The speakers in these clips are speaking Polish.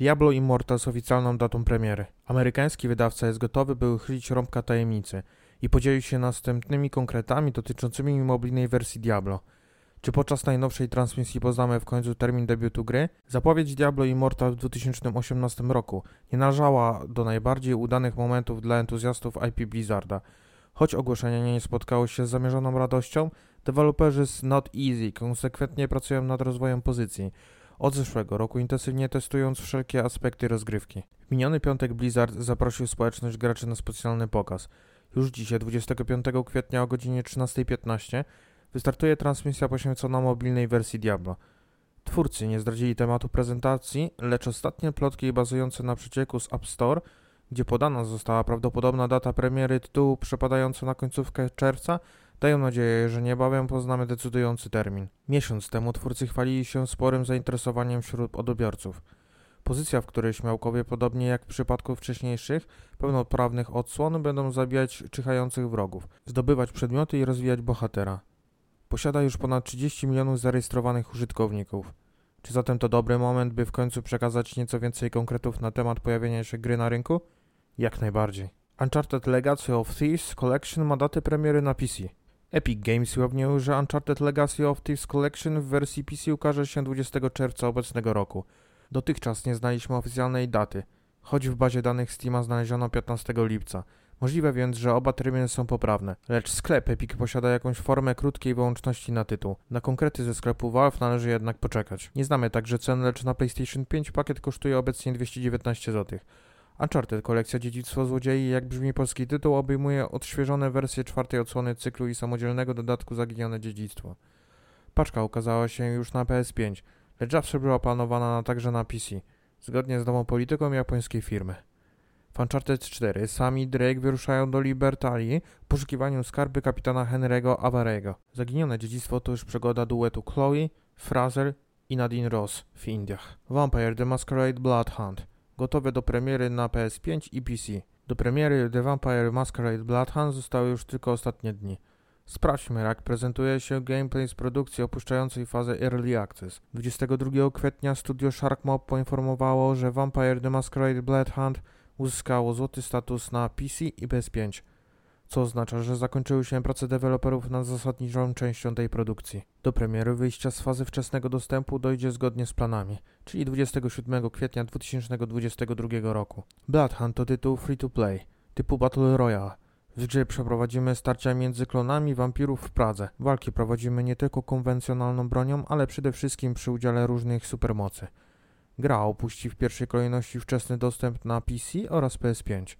Diablo Immortal z oficjalną datą premiery. Amerykański wydawca jest gotowy, by uchylić rąbka tajemnicy i podzielił się następnymi konkretami dotyczącymi mobilnej wersji Diablo. Czy podczas najnowszej transmisji poznamy w końcu termin debiutu gry? Zapowiedź Diablo Immortal w 2018 roku nie należała do najbardziej udanych momentów dla entuzjastów IP Blizzarda. Choć ogłoszenie nie spotkało się z zamierzoną radością, deweloperzy z Not Easy konsekwentnie pracują nad rozwojem pozycji. Od zeszłego roku intensywnie testując wszelkie aspekty rozgrywki. W miniony piątek Blizzard zaprosił społeczność graczy na specjalny pokaz. Już dzisiaj, 25 kwietnia o godzinie 13.15 wystartuje transmisja poświęcona mobilnej wersji Diablo. Twórcy nie zdradzili tematu prezentacji, lecz ostatnie plotki bazujące na przecieku z App Store, gdzie podana została prawdopodobna data premiery tytułu przypadająca na końcówkę czerwca, dają nadzieję, że niebawem poznamy decydujący termin. Miesiąc temu twórcy chwalili się sporym zainteresowaniem wśród odbiorców. Pozycja, w której śmiałkowie, podobnie jak w przypadku wcześniejszych, pełnoprawnych odsłon będą zabijać czyhających wrogów, zdobywać przedmioty i rozwijać bohatera. Posiada już ponad 30 milionów zarejestrowanych użytkowników. Czy zatem to dobry moment, by w końcu przekazać nieco więcej konkretów na temat pojawienia się gry na rynku? Jak najbardziej. Uncharted Legacy of Thieves Collection ma datę premiery na PC. Epic Games ujawnił, że Uncharted Legacy of Thieves Collection w wersji PC ukaże się 20 czerwca obecnego roku. Dotychczas nie znaliśmy oficjalnej daty, choć w bazie danych Steama znaleziono 15 lipca. Możliwe więc, że oba terminy są poprawne, lecz sklep Epic posiada jakąś formę krótkiej wyłączności na tytuł. Na konkrety ze sklepu Valve należy jednak poczekać. Nie znamy także cen, lecz na PlayStation 5 pakiet kosztuje obecnie 219 zł. Uncharted, kolekcja Dziedzictwo Złodziei, jak brzmi polski tytuł, obejmuje odświeżone wersje czwartej odsłony cyklu i samodzielnego dodatku Zaginione Dziedzictwo. Paczka ukazała się już na PS5, lecz zawsze była planowana na, także na PC, zgodnie z nową polityką japońskiej firmy. W Uncharted 4 sami Drake wyruszają do Libertalii w poszukiwaniu skarby kapitana Henry'ego Avarego. Zaginione dziedzictwo to już przygoda duetu Chloe, Fraser i Nadine Ross w Indiach. Vampire The Masquerade Bloodhunt gotowe do premiery na PS5 i PC. Do premiery The Vampire Masquerade Bloodhunt zostały już tylko ostatnie dni. Sprawdźmy, jak prezentuje się gameplay z produkcji opuszczającej fazę Early Access. 22 kwietnia studio Sharkmob poinformowało, że Vampire The Masquerade Bloodhunt uzyskało złoty status na PC i PS5 co oznacza, że zakończyły się prace deweloperów nad zasadniczą częścią tej produkcji. Do premiery wyjścia z fazy wczesnego dostępu dojdzie zgodnie z planami, czyli 27 kwietnia 2022 roku. Bloodhunt to tytuł free-to-play, typu Battle Royale. W grze przeprowadzimy starcia między klonami wampirów w Pradze. Walki prowadzimy nie tylko konwencjonalną bronią, ale przede wszystkim przy udziale różnych supermocy. Gra opuści w pierwszej kolejności wczesny dostęp na PC oraz PS5.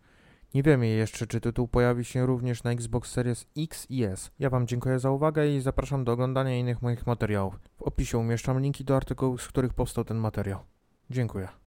Nie wiemy jeszcze, czy tytuł pojawi się również na Xbox Series X i S. Ja Wam dziękuję za uwagę i zapraszam do oglądania innych moich materiałów. W opisie umieszczam linki do artykułów, z których powstał ten materiał. Dziękuję.